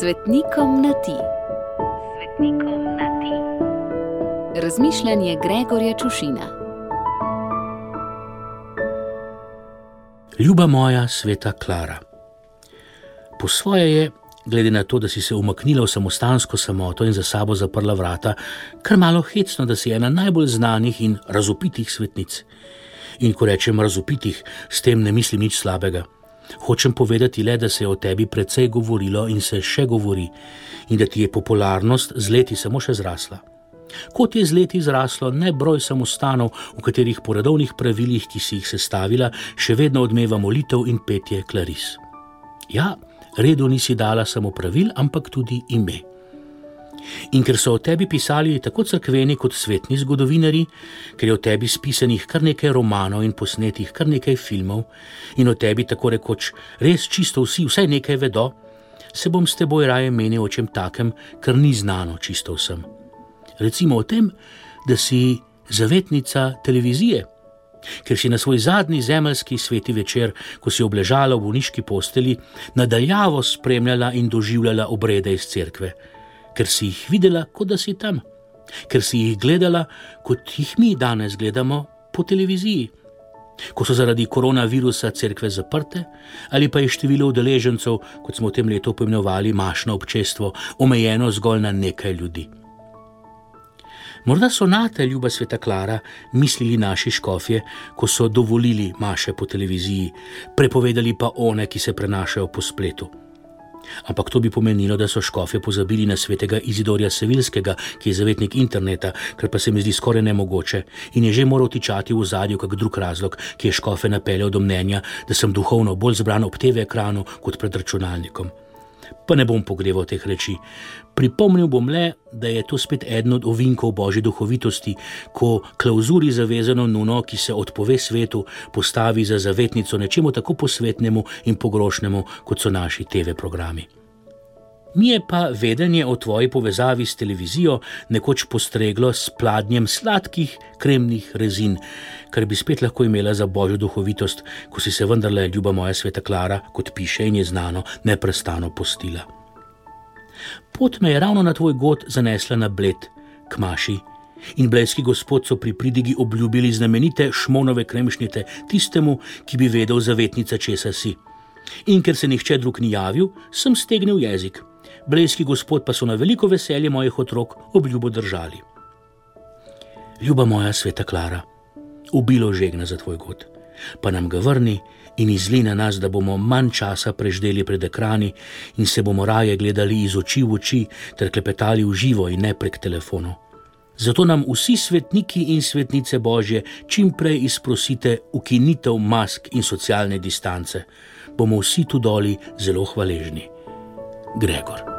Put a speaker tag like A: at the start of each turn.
A: Svetnikom na ti. Svetnikom na ti. Razmišljanje Gregorja Čušina.
B: Ljuba moja sveta Klara. Po svoje je, glede na to, da si se umaknila v samostansko samoto in za sabo zaprla vrata, kar malo hecno, da si ena najbolj znanih in razupitih svetnic. In ko rečem razupitih, s tem ne mislim nič slabega. Hočem povedati le, da se je o tebi precej govorilo in se še govori, in da ti je popularnost z leti samo še zrasla. Kot je z leti zraslo nebroj samostanov, v katerih po redovnih pravilih, ki si jih sestavila, še vedno odmeva molitev in petje klaris. Ja, redu nisi dala samo pravil, ampak tudi ime. In ker so o tebi pisali tako crkveni kot svetni zgodovinari, ker je o tebi spisanih kar nekaj romanov in posnetih kar nekaj filmov, in o tebi tako rekoč res čisto vsi vsaj nekaj vedo, se bom s teboj raje menil o čem takem, kar ni znano čisto vsem. Recimo o tem, da si zavetnica televizije. Ker si na svoj zadnji zemeljski sveti večer, ko si obležala v bolniški posteli, nadaljavo spremljala in doživljala obrede iz cerkve ker si jih videla, kot da si tam, ker si jih gledala, kot jih mi danes gledamo po televiziji. Ko so zaradi koronavirusa cerkve zaprte, ali pa je število udeležencev, kot smo v tem letu pojmenovali, mašno občestvo, omejeno zgolj na nekaj ljudi. Morda so na te, ljuba sveta Klara, mislili naši škofje, ko so dovolili maše po televiziji, prepovedali pa one, ki se prenašajo po spletu. Ampak to bi pomenilo, da so škofe pozabili na svetega Izidorja Sevilskega, ki je zavetnik interneta, kar pa se mi zdi skoraj nemogoče in je že moral tičati v zadju kak drug razlog, ki je škofe napeljal do mnenja, da sem duhovno bolj zbran ob TV ekranu kot pred računalnikom pa ne bom pogreval teh reči. Pripomnil bom le, da je to spet eden od ovinkov božje duhovitosti, ko klauzuri zavezano nuno, ki se odpove svetu, postavi za zavetnico nečemu tako posvetnemu in pogrošnemu, kot so naši TV programi. Mi je pa vedenje o tvoji povezavi s televizijo nekoč postreglo s pladnjem sladkih kremnih rezin, kar bi spet lahko imela za božjo duhovitost, ko si se vendarle, ljuba moja sveta Klara, kot piše in je znano, neprestano postila. Pot me je ravno na tvoj god zanesla na bled, k maši. In blejski gospod so pri pridigi obljubili znamenite šmonove kremšnite tistemu, ki bi vedel zavetnica, česa si. In ker se nihče drug ni javil, sem stegnil jezik blejski gospod pa so na veliko veselje mojih otrok obljubo držali. Ljuba moja sveta Klara, ubilo žegna za tvoj god, pa nam ga vrni in izli na nas, da bomo manj časa preždeli pred ekrani in se bomo raje gledali iz oči v oči ter klepetali v živo in ne prek telefonov. Zato nam vsi svetniki in svetnice Božje čim prej izprosite ukinitev mask in socialne distance. Bomo vsi tu doli zelo hvaležni. Gregor.